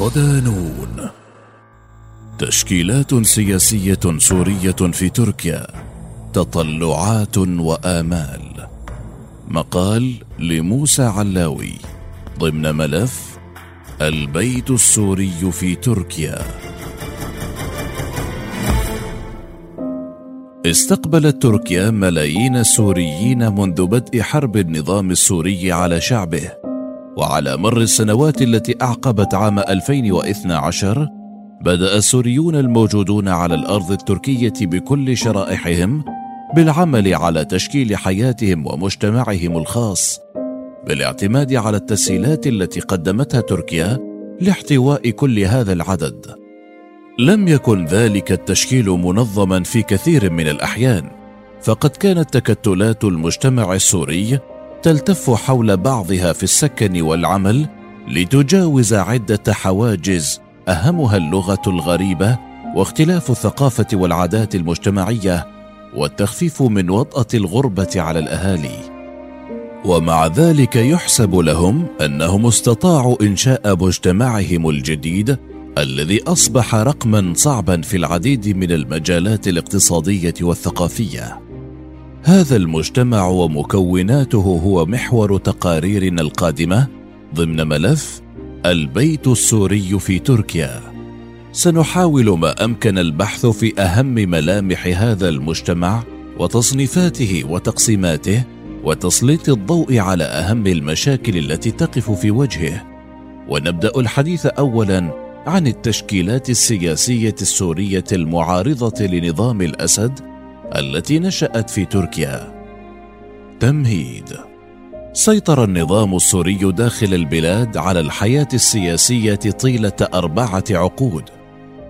صدانون. تشكيلات سياسية سورية في تركيا تطلعات وآمال. مقال لموسى علاوي ضمن ملف البيت السوري في تركيا. استقبلت تركيا ملايين السوريين منذ بدء حرب النظام السوري على شعبه. وعلى مر السنوات التي أعقبت عام 2012 بدأ السوريون الموجودون على الأرض التركية بكل شرائحهم بالعمل على تشكيل حياتهم ومجتمعهم الخاص بالاعتماد على التسهيلات التي قدمتها تركيا لاحتواء كل هذا العدد. لم يكن ذلك التشكيل منظما في كثير من الأحيان فقد كانت تكتلات المجتمع السوري تلتف حول بعضها في السكن والعمل لتجاوز عدة حواجز أهمها اللغة الغريبة واختلاف الثقافة والعادات المجتمعية والتخفيف من وطأة الغربة على الأهالي. ومع ذلك يحسب لهم أنهم استطاعوا إنشاء مجتمعهم الجديد الذي أصبح رقما صعبا في العديد من المجالات الاقتصادية والثقافية. هذا المجتمع ومكوناته هو محور تقاريرنا القادمة ضمن ملف البيت السوري في تركيا. سنحاول ما أمكن البحث في أهم ملامح هذا المجتمع وتصنيفاته وتقسيماته وتسليط الضوء على أهم المشاكل التي تقف في وجهه. ونبدأ الحديث اولا عن التشكيلات السياسية السورية المعارضة لنظام الأسد التي نشأت في تركيا. تمهيد. سيطر النظام السوري داخل البلاد على الحياة السياسية طيلة أربعة عقود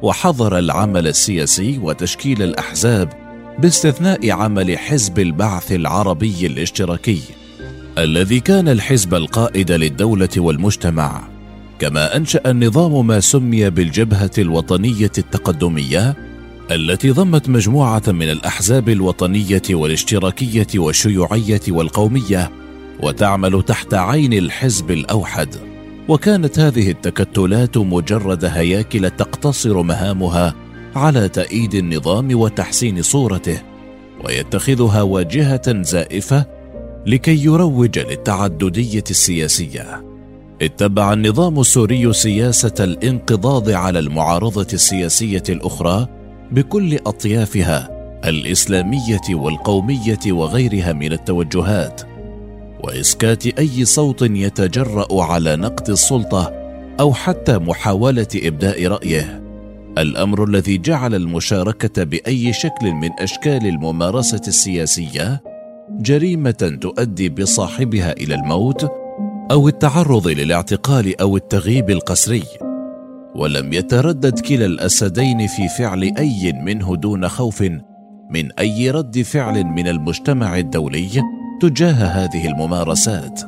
وحظر العمل السياسي وتشكيل الأحزاب باستثناء عمل حزب البعث العربي الاشتراكي الذي كان الحزب القائد للدولة والمجتمع. كما أنشأ النظام ما سمي بالجبهة الوطنية التقدمية التي ضمت مجموعة من الأحزاب الوطنية والاشتراكية والشيوعية والقومية وتعمل تحت عين الحزب الأوحد وكانت هذه التكتلات مجرد هياكل تقتصر مهامها على تأييد النظام وتحسين صورته ويتخذها واجهة زائفة لكي يروج للتعددية السياسية. اتبع النظام السوري سياسة الانقضاض على المعارضة السياسية الأخرى بكل أطيافها الإسلامية والقومية وغيرها من التوجهات، وإسكات أي صوت يتجرأ على نقد السلطة أو حتى محاولة إبداء رأيه. الأمر الذي جعل المشاركة بأي شكل من أشكال الممارسة السياسية جريمة تؤدي بصاحبها إلى الموت أو التعرض للاعتقال أو التغييب القسري ولم يتردد كلا الأسدين في فعل أي منه دون خوف من أي رد فعل من المجتمع الدولي تجاه هذه الممارسات.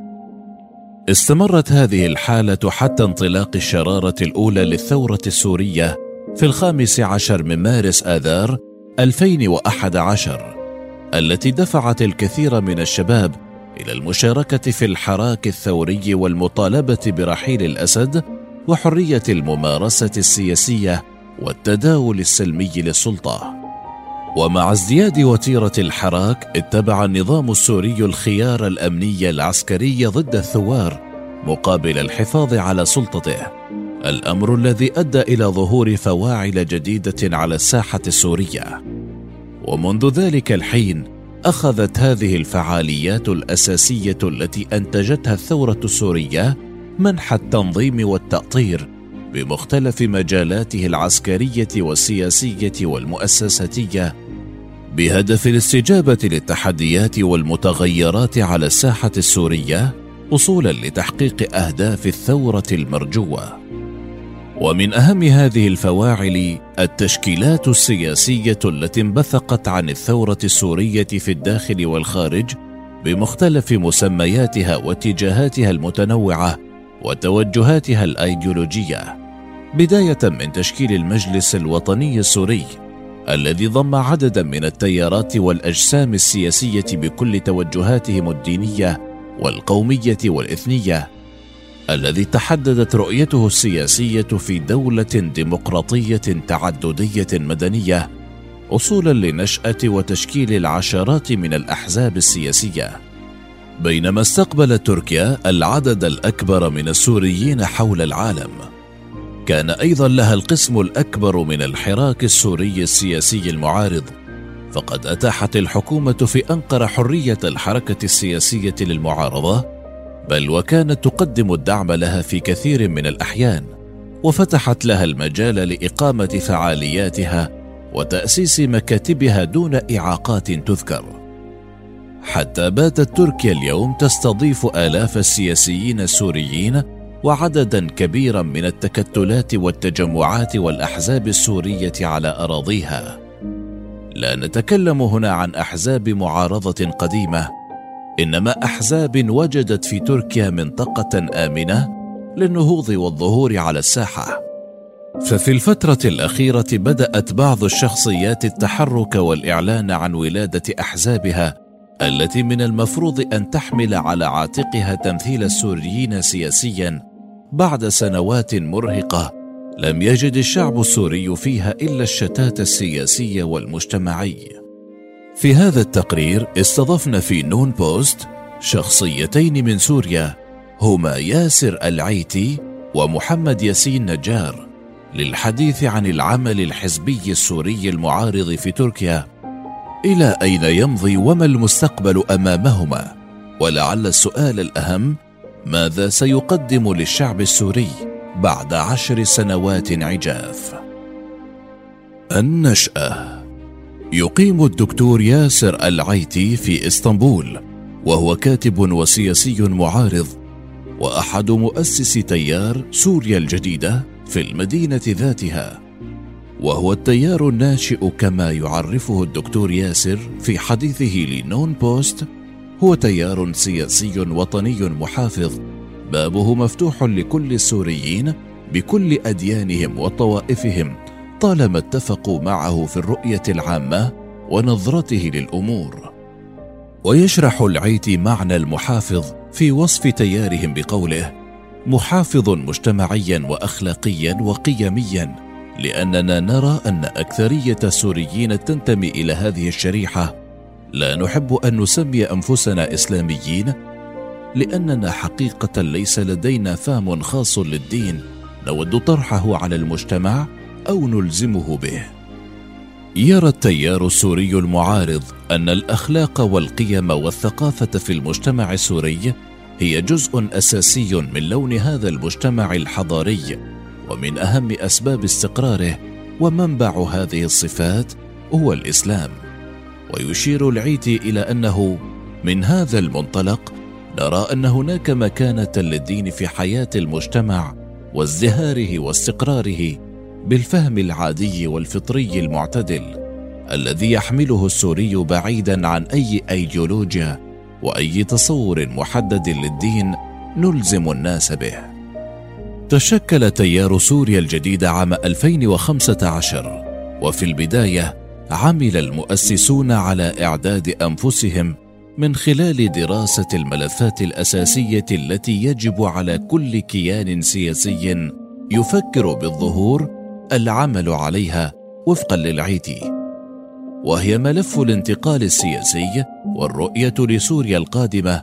استمرت هذه الحالة حتى انطلاق الشرارة الأولى للثورة السورية في الخامس عشر من مارس آذار 2011 التي دفعت الكثير من الشباب إلى المشاركة في الحراك الثوري والمطالبة برحيل الأسد وحرية الممارسة السياسية والتداول السلمي للسلطة. ومع ازدياد وتيرة الحراك اتبع النظام السوري الخيار الأمني العسكري ضد الثوار مقابل الحفاظ على سلطته. الأمر الذي أدى إلى ظهور فواعل جديدة على الساحة السورية ومنذ ذلك الحين أخذت هذه الفعاليات الأساسية التي أنتجتها الثورة السورية منح التنظيم والتأطير بمختلف مجالاته العسكرية والسياسية والمؤسساتية بهدف الاستجابة للتحديات والمتغيرات على الساحة السورية وصولا لتحقيق أهداف الثورة المرجوة. ومن أهم هذه الفواعل التشكيلات السياسية التي انبثقت عن الثورة السورية في الداخل والخارج بمختلف مسمياتها واتجاهاتها المتنوعة وتوجهاتها الأيديولوجية بداية من تشكيل المجلس الوطني السوري الذي ضم عددا من التيارات والأجسام السياسية بكل توجهاتهم الدينية والقومية والإثنية الذي تحددت رؤيته السياسية في دولة ديمقراطية تعددية مدنية اصولا لنشأة وتشكيل العشرات من الأحزاب السياسية. بينما استقبلت تركيا العدد الأكبر من السوريين حول العالم. كان أيضا لها القسم الأكبر من الحراك السوري السياسي المعارض فقد أتاحت الحكومة في أنقرة حرية الحركة السياسية للمعارضة بل وكانت تقدم الدعم لها في كثير من الأحيان وفتحت لها المجال لإقامة فعالياتها وتأسيس مكاتبها دون إعاقات تذكر. حتى باتت تركيا اليوم تستضيف آلاف السياسيين السوريين وعددا كبيرا من التكتلات والتجمعات والأحزاب السورية على أراضيها. لا نتكلم هنا عن أحزاب معارضة قديمة إنما أحزاب وجدت في تركيا منطقة آمنة للنهوض والظهور على الساحة. ففي الفترة الأخيرة بدأت بعض الشخصيات التحرك والإعلان عن ولادة أحزابها التي من المفروض أن تحمل على عاتقها تمثيل السوريين سياسيا بعد سنوات مرهقة. لم يجد الشعب السوري فيها إلا الشتات السياسي والمجتمعي. في هذا التقرير استضفنا في نون بوست شخصيتين من سوريا هما ياسر العيتي ومحمد ياسين نجار للحديث عن العمل الحزبي السوري المعارض في تركيا. إلى أين يمضي وما المستقبل أمامهما؟ ولعل السؤال الأهم ماذا سيقدم للشعب السوري بعد عشر سنوات عجاف؟ النشأة. يقيم الدكتور ياسر العيتي في إسطنبول وهو كاتب وسياسي معارض وأحد مؤسسي تيار سوريا الجديدة في المدينة ذاتها. وهو التيار الناشئ كما يعرفه الدكتور ياسر في حديثه لنون بوست هو تيار سياسي وطني محافظ بابه مفتوح لكل السوريين بكل أديانهم وطوائفهم طالما اتفقوا معه في الرؤية العامة ونظرته للأمور. ويشرح العيتي معنى المحافظ في وصف تيارهم بقوله محافظ مجتمعيا واخلاقيا وقيميا لأننا نرى أن أكثرية السوريين تنتمي إلى هذه الشريحة. لا نحب أن نسمي أنفسنا إسلاميين لأننا حقيقة ليس لدينا فهم خاص للدين نود طرحه على المجتمع أو نلزمه به. يرى التيار السوري المعارض أن الأخلاق والقيم والثقافة في المجتمع السوري هي جزء أساسي من لون هذا المجتمع الحضاري. ومن أهم أسباب استقراره ومنبع هذه الصفات هو الإسلام. ويشير العيتي إلى أنه من هذا المنطلق نرى أن هناك مكانة للدين في حياة المجتمع وازدهاره واستقراره بالفهم العادي والفطري المعتدل الذي يحمله السوري بعيدا عن أي أيديولوجيا وأي تصور محدد للدين نلزم الناس به. تشكل تيار سوريا الجديد عام 2015 وفي البداية عمل المؤسسون على إعداد أنفسهم من خلال دراسة الملفات الأساسية التي يجب على كل كيان سياسي يفكر بالظهور العمل عليها وفقا للعيتي وهي ملف الانتقال السياسي والرؤية لسوريا القادمة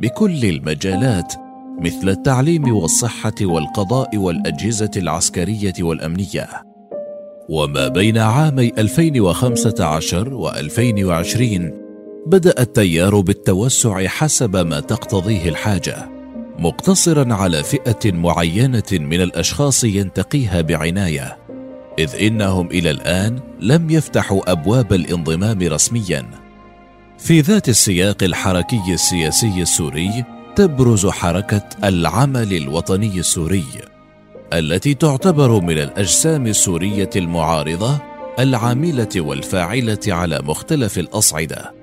بكل المجالات مثل التعليم والصحة والقضاء والأجهزة العسكرية والأمنية. وما بين عامي 2015 و 2020 بدأ التيار بالتوسع حسب ما تقتضيه الحاجة مقتصرا على فئة معينة من الأشخاص ينتقيها بعناية إذ إنهم إلى الآن لم يفتحوا أبواب الانضمام رسميا. في ذات السياق الحركي السياسي السوري تبرز حركة العمل الوطني السوري التي تعتبر من الأجسام السورية المعارضة العاملة والفاعلة على مختلف الأصعدة.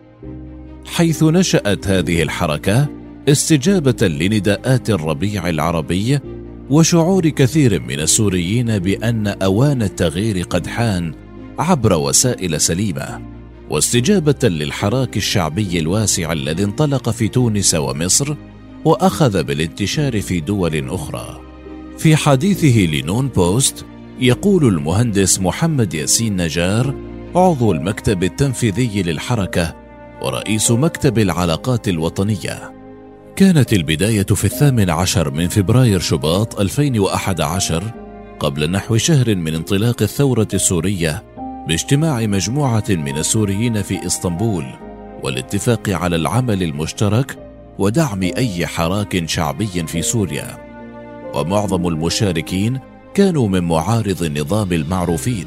حيث نشأت هذه الحركة استجابة لنداءات الربيع العربي وشعور كثير من السوريين بأن أوان التغيير قد حان عبر وسائل سليمة. واستجابة للحراك الشعبي الواسع الذي انطلق في تونس ومصر وأخذ بالانتشار في دول أخرى. في حديثه لنون بوست يقول المهندس محمد ياسين نجار عضو المكتب التنفيذي للحركة ورئيس مكتب العلاقات الوطنية. كانت البداية في الثامن عشر من فبراير شباط 2011 قبل نحو شهر من انطلاق الثورة السورية باجتماع مجموعة من السوريين في إسطنبول والاتفاق على العمل المشترك ودعم أي حراك شعبي في سوريا. ومعظم المشاركين كانوا من معارض النظام المعروفين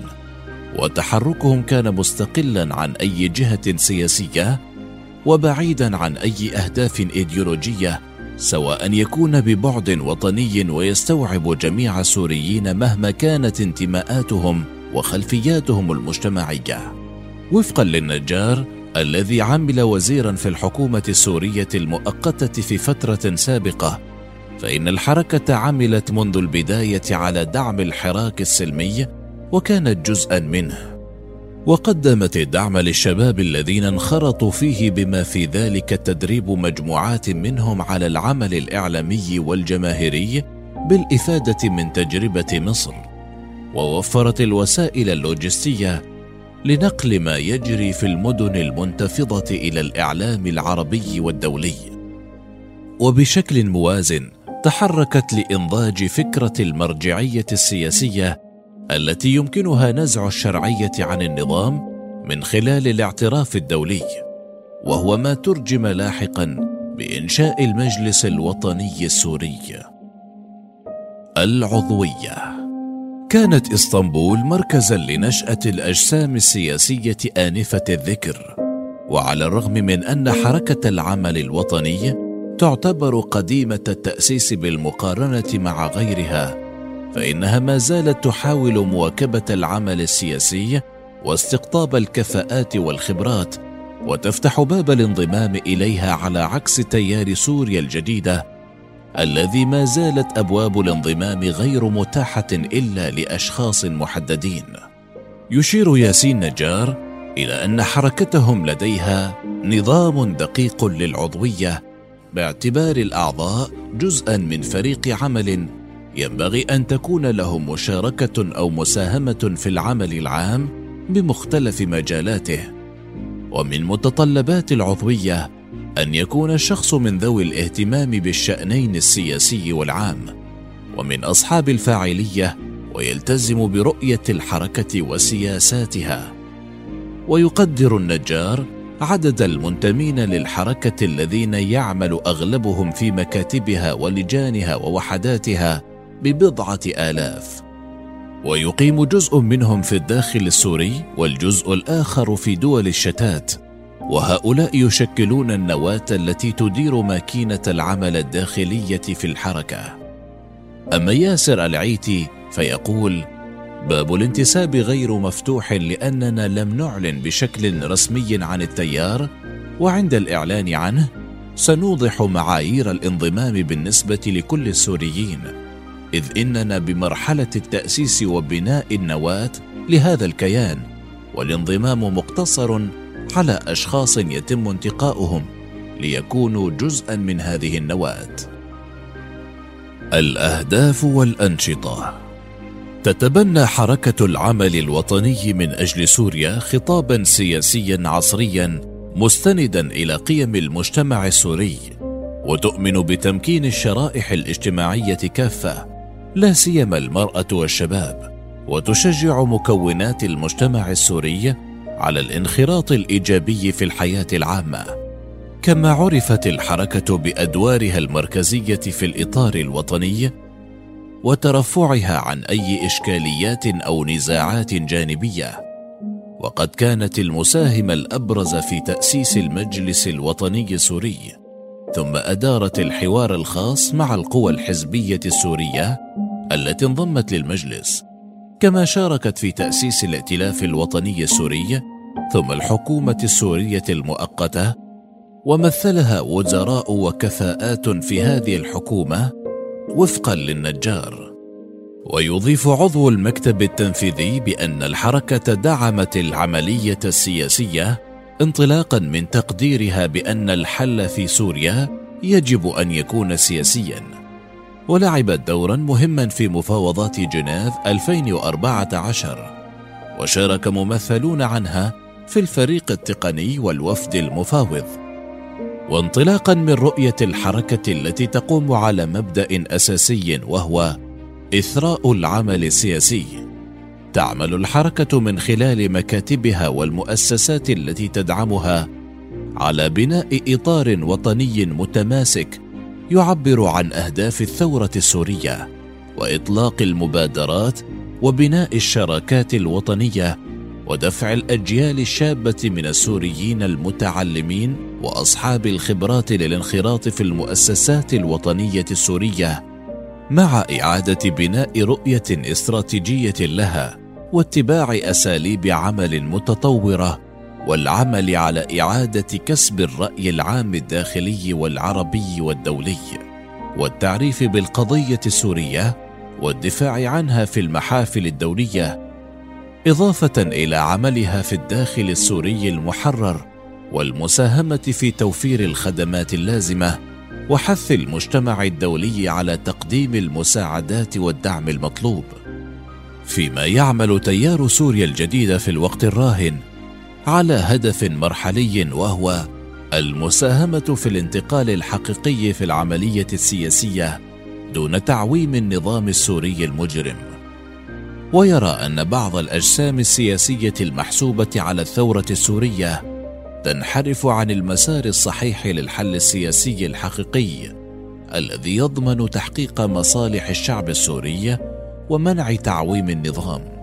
وتحركهم كان مستقلا عن أي جهة سياسية وبعيدا عن أي أهداف إيديولوجية سواء يكون ببعد وطني ويستوعب جميع السوريين مهما كانت انتماءاتهم وخلفياتهم المجتمعية. وفقا للنجار الذي عمل وزيرا في الحكومة السورية المؤقتة في فترة سابقة فإن الحركة عملت منذ البداية على دعم الحراك السلمي وكانت جزءا منه. وقدمت الدعم للشباب الذين انخرطوا فيه بما في ذلك تدريب مجموعات منهم على العمل الإعلامي والجماهيري بالإفادة من تجربة مصر. ووفرت الوسائل اللوجستية لنقل ما يجري في المدن المنتفضة إلى الإعلام العربي والدولي. وبشكل موازن تحركت لإنضاج فكرة المرجعية السياسية التي يمكنها نزع الشرعية عن النظام من خلال الاعتراف الدولي. وهو ما ترجم لاحقا بإنشاء المجلس الوطني السوري. العضوية كانت إسطنبول مركزا لنشأة الأجسام السياسية آنفة الذكر وعلى الرغم من أن حركة العمل الوطني تعتبر قديمة التأسيس بالمقارنة مع غيرها فإنها ما زالت تحاول مواكبة العمل السياسي واستقطاب الكفاءات والخبرات وتفتح باب الانضمام إليها على عكس تيار سوريا الجديدة الذي ما زالت أبواب الانضمام غير متاحة إلا لأشخاص محددين. يشير ياسين نجار إلى أن حركتهم لديها نظام دقيق للعضوية باعتبار الأعضاء جزءا من فريق عمل ينبغي أن تكون لهم مشاركة أو مساهمة في العمل العام بمختلف مجالاته. ومن متطلبات العضوية أن يكون الشخص من ذوي الاهتمام بالشأنين السياسي والعام ومن أصحاب الفاعلية ويلتزم برؤية الحركة وسياساتها. ويقدر النجار عدد المنتمين للحركة الذين يعمل أغلبهم في مكاتبها ولجانها ووحداتها ببضعة آلاف. ويقيم جزء منهم في الداخل السوري والجزء الآخر في دول الشتات وهؤلاء يشكلون النواة التي تدير ماكينة العمل الداخلية في الحركة. أما ياسر العيتي فيقول باب الانتساب غير مفتوح لأننا لم نعلن بشكل رسمي عن التيار وعند الإعلان عنه سنوضح معايير الانضمام بالنسبة لكل السوريين إذ إننا بمرحلة التأسيس وبناء النواة لهذا الكيان والانضمام مقتصر على أشخاص يتم انتقاؤهم ليكونوا جزءا من هذه النواة. الأهداف والأنشطة. تتبنى حركة العمل الوطني من أجل سوريا خطابا سياسيا عصريا مستندا إلى قيم المجتمع السوري وتؤمن بتمكين الشرائح الاجتماعية كافة لا سيما المرأة والشباب وتشجع مكونات المجتمع السوري على الانخراط الإيجابي في الحياة العامة كما عرفت الحركة بأدوارها المركزية في الإطار الوطني وترفعها عن أي إشكاليات أو نزاعات جانبية. وقد كانت المساهمه الأبرز في تأسيس المجلس الوطني السوري ثم أدارت الحوار الخاص مع القوى الحزبية السورية التي انضمت للمجلس. كما شاركت في تأسيس الائتلاف الوطني السوري ثم الحكومة السورية المؤقتة ومثلها وزراء وكفاءات في هذه الحكومة وفقا للنجار. ويضيف عضو المكتب التنفيذي بأن الحركة دعمت العملية السياسية انطلاقا من تقديرها بأن الحل في سوريا يجب أن يكون سياسيا. ولعبت دورا مهما في مفاوضات جنيف 2014 وشارك ممثلون عنها في الفريق التقني والوفد المفاوض. وانطلاقا من رؤية الحركة التي تقوم على مبدأ أساسي وهو إثراء العمل السياسي. تعمل الحركة من خلال مكاتبها والمؤسسات التي تدعمها على بناء إطار وطني متماسك يعبر عن أهداف الثورة السورية وإطلاق المبادرات وبناء الشراكات الوطنية ودفع الأجيال الشابة من السوريين المتعلمين وأصحاب الخبرات للانخراط في المؤسسات الوطنية السورية مع إعادة بناء رؤية استراتيجية لها واتباع أساليب عمل متطورة والعمل على إعادة كسب الرأي العام الداخلي والعربي والدولي والتعريف بالقضية السورية والدفاع عنها في المحافل الدولية إضافة إلى عملها في الداخل السوري المحرر والمساهمة في توفير الخدمات اللازمة وحث المجتمع الدولي على تقديم المساعدات والدعم المطلوب. فيما يعمل تيار سوريا الجديده في الوقت الراهن على هدف مرحلي وهو المساهمة في الانتقال الحقيقي في العملية السياسية دون تعويم النظام السوري المجرم. ويرى أن بعض الأجسام السياسية المحسوبة على الثورة السورية تنحرف عن المسار الصحيح للحل السياسي الحقيقي الذي يضمن تحقيق مصالح الشعب السوري ومنع تعويم النظام.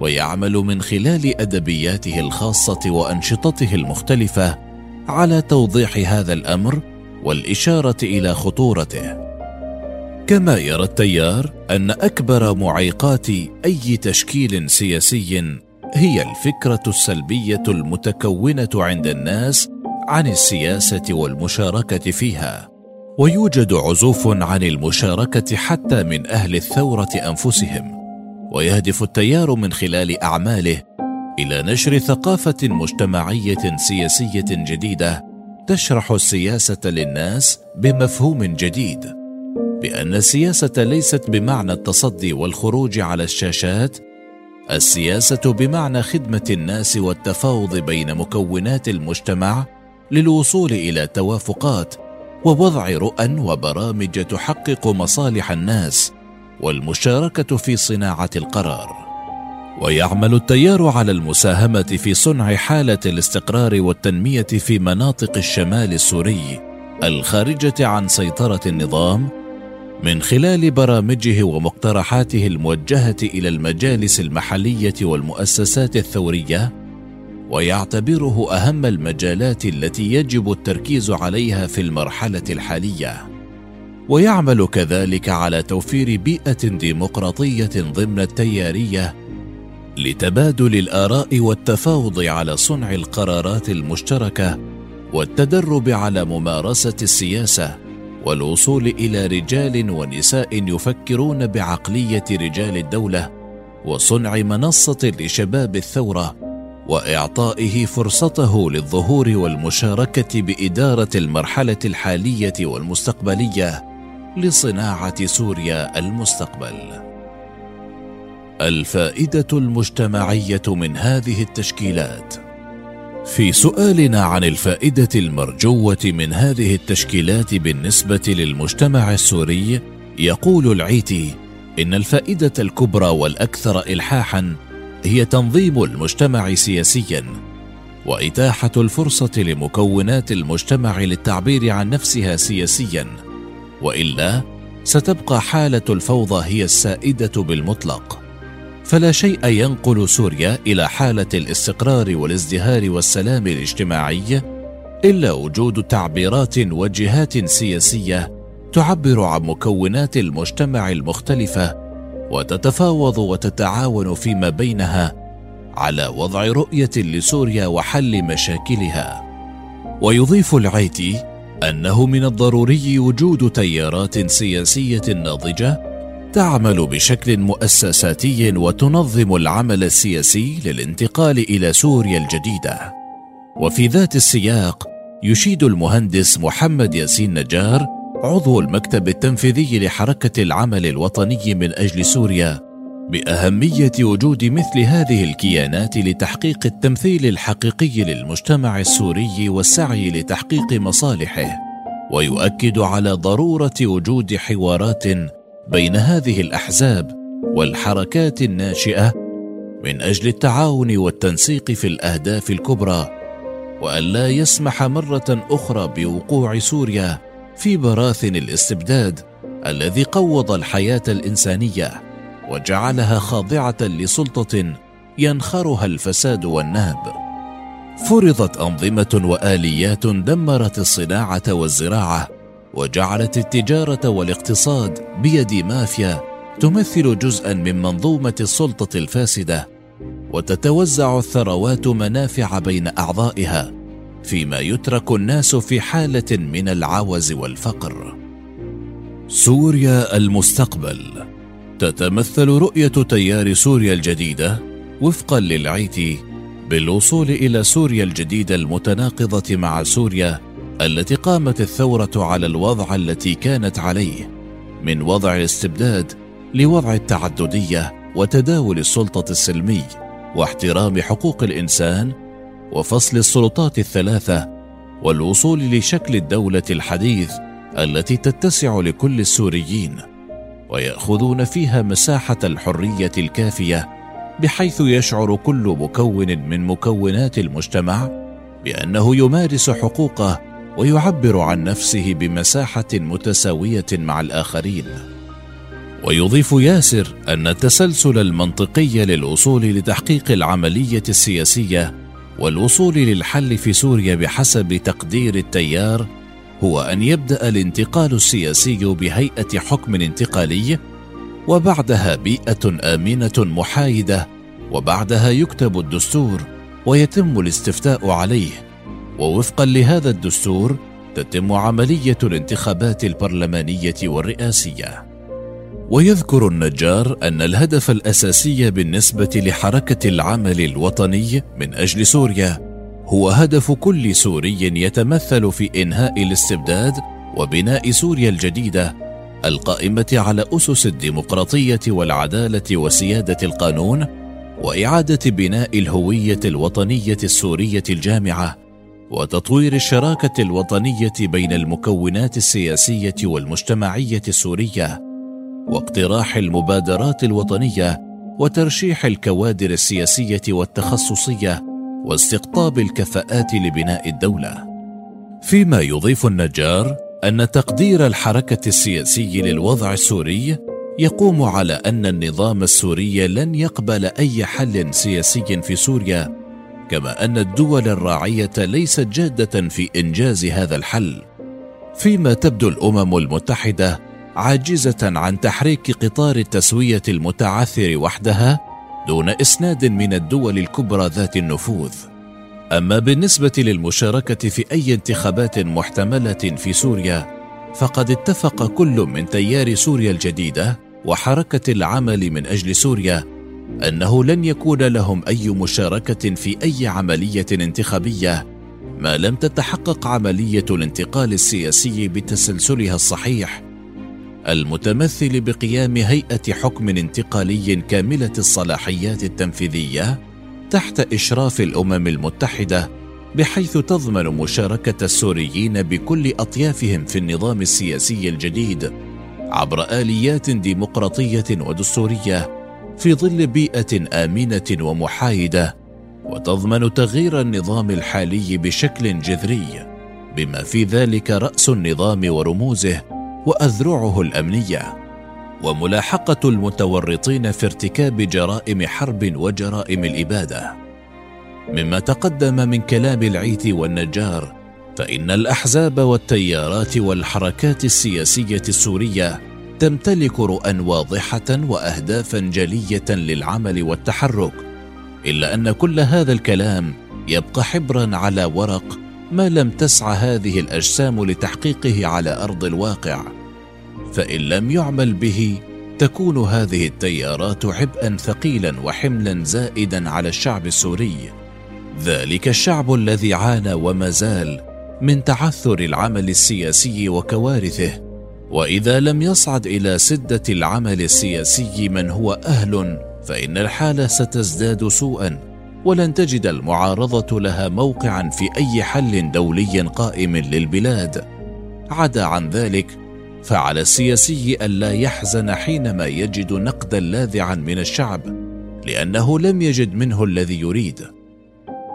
ويعمل من خلال أدبياته الخاصة وأنشطته المختلفة على توضيح هذا الأمر والإشارة إلى خطورته. كما يرى التيار أن أكبر معيقات أي تشكيل سياسي هي الفكرة السلبية المتكونة عند الناس عن السياسة والمشاركة فيها ويوجد عزوف عن المشاركة حتى من أهل الثورة أنفسهم. ويهدف التيار من خلال أعماله إلى نشر ثقافة مجتمعية سياسية جديدة تشرح السياسة للناس بمفهوم جديد بأن السياسة ليست بمعنى التصدي والخروج على الشاشات السياسة بمعنى خدمة الناس والتفاوض بين مكونات المجتمع للوصول إلى توافقات ووضع رؤى وبرامج تحقق مصالح الناس. والمشاركة في صناعة القرار. ويعمل التيار على المساهمة في صنع حالة الاستقرار والتنمية في مناطق الشمال السوري الخارجة عن سيطرة النظام من خلال برامجه ومقترحاته الموجهة إلى المجالس المحلية والمؤسسات الثورية ويعتبره أهم المجالات التي يجب التركيز عليها في المرحلة الحالية. ويعمل كذلك على توفير بيئة ديمقراطية ضمن التيارية لتبادل الآراء والتفاوض على صنع القرارات المشتركة والتدرب على ممارسة السياسة والوصول إلى رجال ونساء يفكرون بعقلية رجال الدولة وصنع منصة لشباب الثورة وإعطائه فرصته للظهور والمشاركة بإدارة المرحلة الحالية والمستقبلية. لصناعة سوريا المستقبل. الفائدة المجتمعية من هذه التشكيلات. في سؤالنا عن الفائدة المرجوة من هذه التشكيلات بالنسبة للمجتمع السوري يقول العيتي إن الفائدة الكبرى والأكثر الحاحا هي تنظيم المجتمع سياسيا وإتاحة الفرصة لمكونات المجتمع للتعبير عن نفسها سياسيا. وإلا ستبقى حالة الفوضى هي السائدة بالمطلق. فلا شيء ينقل سوريا إلى حالة الاستقرار والازدهار والسلام الاجتماعي إلا وجود تعبيرات وجهات سياسية تعبر عن مكونات المجتمع المختلفة وتتفاوض وتتعاون فيما بينها على وضع رؤية لسوريا وحل مشاكلها. ويضيف العيتي أنه من الضروري وجود تيارات سياسية ناضجة تعمل بشكل مؤسساتي وتنظم العمل السياسي للانتقال إلى سوريا الجديدة. وفي ذات السياق يشيد المهندس محمد ياسين نجار عضو المكتب التنفيذي لحركة العمل الوطني من أجل سوريا بأهمية وجود مثل هذه الكيانات لتحقيق التمثيل الحقيقي للمجتمع السوري والسعي لتحقيق مصالحه ويؤكد على ضرورة وجود حوارات بين هذه الأحزاب والحركات الناشئة من أجل التعاون والتنسيق في الأهداف الكبرى وأن لا يسمح مرة أخرى بوقوع سوريا في براثن الاستبداد الذي قوض الحياة الإنسانية. وجعلها خاضعة لسلطة ينخرها الفساد والنهب. فرضت أنظمة وآليات دمرت الصناعة والزراعة وجعلت التجارة والاقتصاد بيد مافيا تمثل جزءا من منظومة السلطة الفاسدة وتتوزع الثروات منافع بين أعضائها فيما يترك الناس في حالة من العوز والفقر. سوريا المستقبل تتمثل رؤية تيار سوريا الجديدة وفقا للعيتي بالوصول إلى سوريا الجديدة المتناقضة مع سوريا التي قامت الثورة على الوضع التي كانت عليه من وضع الاستبداد لوضع التعددية وتداول السلطة السلمي واحترام حقوق الإنسان وفصل السلطات الثلاثة والوصول لشكل الدولة الحديث التي تتسع لكل السوريين. ويأخذون فيها مساحة الحرية الكافية بحيث يشعر كل مكون من مكونات المجتمع بأنه يمارس حقوقه ويعبر عن نفسه بمساحة متساوية مع الآخرين. ويضيف ياسر أن التسلسل المنطقي للوصول لتحقيق العملية السياسية والوصول للحل في سوريا بحسب تقدير التيار هو أن يبدأ الانتقال السياسي بهيئة حكم انتقالي وبعدها بيئة آمنة محايدة وبعدها يكتب الدستور ويتم الاستفتاء عليه. ووفقا لهذا الدستور تتم عملية الانتخابات البرلمانية والرئاسية. ويذكر النجار أن الهدف الأساسي بالنسبة لحركة العمل الوطني من أجل سوريا هو هدف كل سوري يتمثل في إنهاء الاستبداد وبناء سوريا الجديدة القائمة على أسس الديمقراطية والعدالة وسيادة القانون وإعادة بناء الهوية الوطنية السورية الجامعة وتطوير الشراكة الوطنية بين المكونات السياسية والمجتمعية السورية واقتراح المبادرات الوطنية وترشيح الكوادر السياسية والتخصصية واستقطاب الكفاءات لبناء الدولة. فيما يضيف النجار أن تقدير الحركة السياسي للوضع السوري يقوم على أن النظام السوري لن يقبل أي حل سياسي في سوريا كما أن الدول الراعية ليست جادة في إنجاز هذا الحل. فيما تبدو الأمم المتحدة عاجزة عن تحريك قطار التسوية المتعثر وحدها دون إسناد من الدول الكبرى ذات النفوذ. أما بالنسبة للمشاركة في أي انتخابات محتملة في سوريا فقد اتفق كل من تيار سوريا الجديدة وحركة العمل من أجل سوريا أنه لن يكون لهم أي مشاركة في أي عملية انتخابية ما لم تتحقق عملية الانتقال السياسي بتسلسلها الصحيح. المتمثل بقيام هيئة حكم انتقالي كاملة الصلاحيات التنفيذية تحت إشراف الأمم المتحدة بحيث تضمن مشاركة السوريين بكل أطيافهم في النظام السياسي الجديد عبر آليات ديمقراطية ودستورية في ظل بيئة آمنة ومحايدة وتضمن تغيير النظام الحالي بشكل جذري بما في ذلك رأس النظام ورموزه وأذرعه الأمنية وملاحقة المتورطين في ارتكاب جرائم حرب وجرائم الإبادة. مما تقدم من كلام العيث والنجار فإن الأحزاب والتيارات والحركات السياسية السورية تمتلك رؤى واضحة واهدافا جلية للعمل والتحرك إلا أن كل هذا الكلام يبقى حبرا على ورق ما لم تسعى هذه الأجسام لتحقيقه على أرض الواقع فإن لم يعمل به تكون هذه التيارات عبئا ثقيلا وحملا زائدا على الشعب السوري. ذلك الشعب الذي عانى وما زال من تعثر العمل السياسي وكوارثه وإذا لم يصعد إلى سدة العمل السياسي من هو أهل فإن الحالة ستزداد سوءا. ولن تجد المعارضة لها موقعا في أي حل دولي قائم للبلاد. عدا عن ذلك فعلى السياسي الا يحزن حينما يجد نقدا لاذعا من الشعب لأنه لم يجد منه الذي يريد.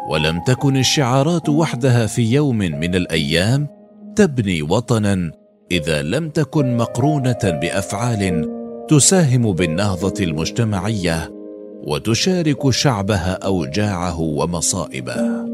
ولم تكن الشعارات وحدها في يوم من الأيام تبني وطنا إذا لم تكن مقرونة بأفعال تساهم بالنهضة المجتمعية وتشارك شعبها أوجاعه ومصائبه.